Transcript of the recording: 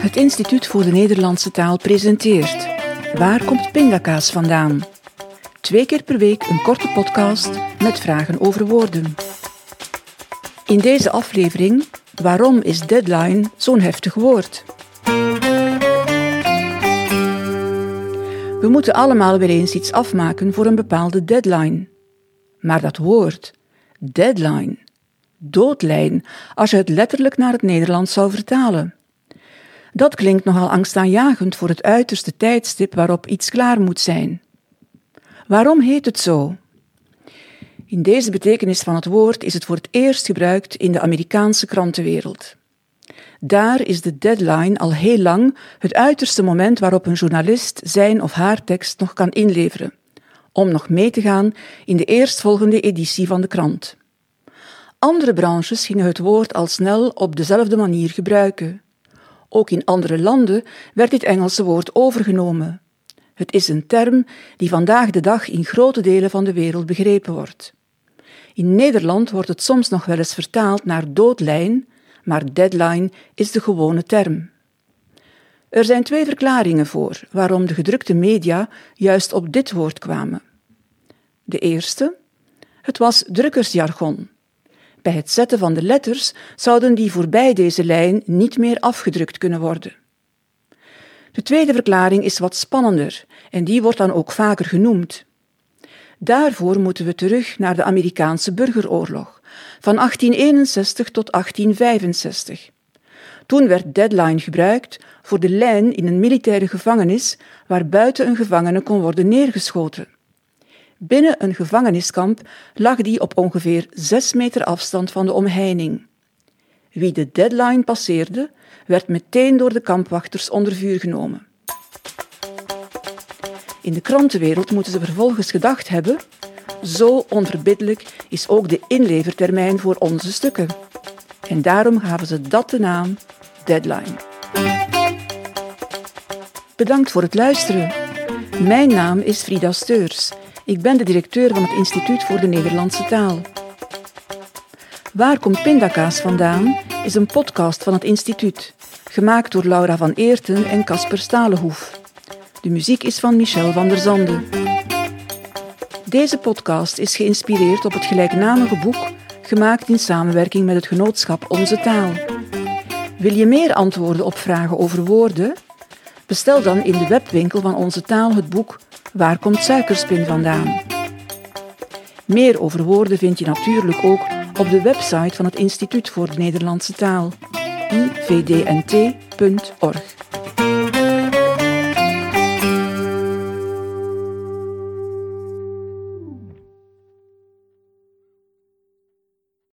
Het Instituut voor de Nederlandse Taal presenteert Waar komt pindakaas vandaan? Twee keer per week een korte podcast met vragen over woorden. In deze aflevering Waarom is deadline zo'n heftig woord? We moeten allemaal weer eens iets afmaken voor een bepaalde deadline. Maar dat woord, deadline, doodlijn, als je het letterlijk naar het Nederlands zou vertalen. Dat klinkt nogal angstaanjagend voor het uiterste tijdstip waarop iets klaar moet zijn. Waarom heet het zo? In deze betekenis van het woord is het voor het eerst gebruikt in de Amerikaanse krantenwereld. Daar is de deadline al heel lang het uiterste moment waarop een journalist zijn of haar tekst nog kan inleveren, om nog mee te gaan in de eerstvolgende editie van de krant. Andere branches gingen het woord al snel op dezelfde manier gebruiken. Ook in andere landen werd dit Engelse woord overgenomen. Het is een term die vandaag de dag in grote delen van de wereld begrepen wordt. In Nederland wordt het soms nog wel eens vertaald naar doodlijn, maar deadline is de gewone term. Er zijn twee verklaringen voor waarom de gedrukte media juist op dit woord kwamen. De eerste, het was drukkersjargon. Bij het zetten van de letters zouden die voorbij deze lijn niet meer afgedrukt kunnen worden. De tweede verklaring is wat spannender en die wordt dan ook vaker genoemd. Daarvoor moeten we terug naar de Amerikaanse burgeroorlog van 1861 tot 1865. Toen werd deadline gebruikt voor de lijn in een militaire gevangenis waar buiten een gevangene kon worden neergeschoten. Binnen een gevangeniskamp lag die op ongeveer zes meter afstand van de omheining. Wie de deadline passeerde, werd meteen door de kampwachters onder vuur genomen. In de krantenwereld moeten ze vervolgens gedacht hebben: zo onverbiddelijk is ook de inlevertermijn voor onze stukken. En daarom gaven ze dat de naam deadline. Bedankt voor het luisteren. Mijn naam is Frida Steurs. Ik ben de directeur van het Instituut voor de Nederlandse Taal. Waar komt pindakaas vandaan is een podcast van het instituut, gemaakt door Laura van Eerten en Casper Stalenhoef. De muziek is van Michel van der Zande. Deze podcast is geïnspireerd op het gelijknamige boek, gemaakt in samenwerking met het genootschap Onze Taal. Wil je meer antwoorden op vragen over woorden? Bestel dan in de webwinkel van Onze Taal het boek Waar komt suikerspin vandaan? Meer over woorden vind je natuurlijk ook op de website van het Instituut voor de Nederlandse Taal, ivdnt.org.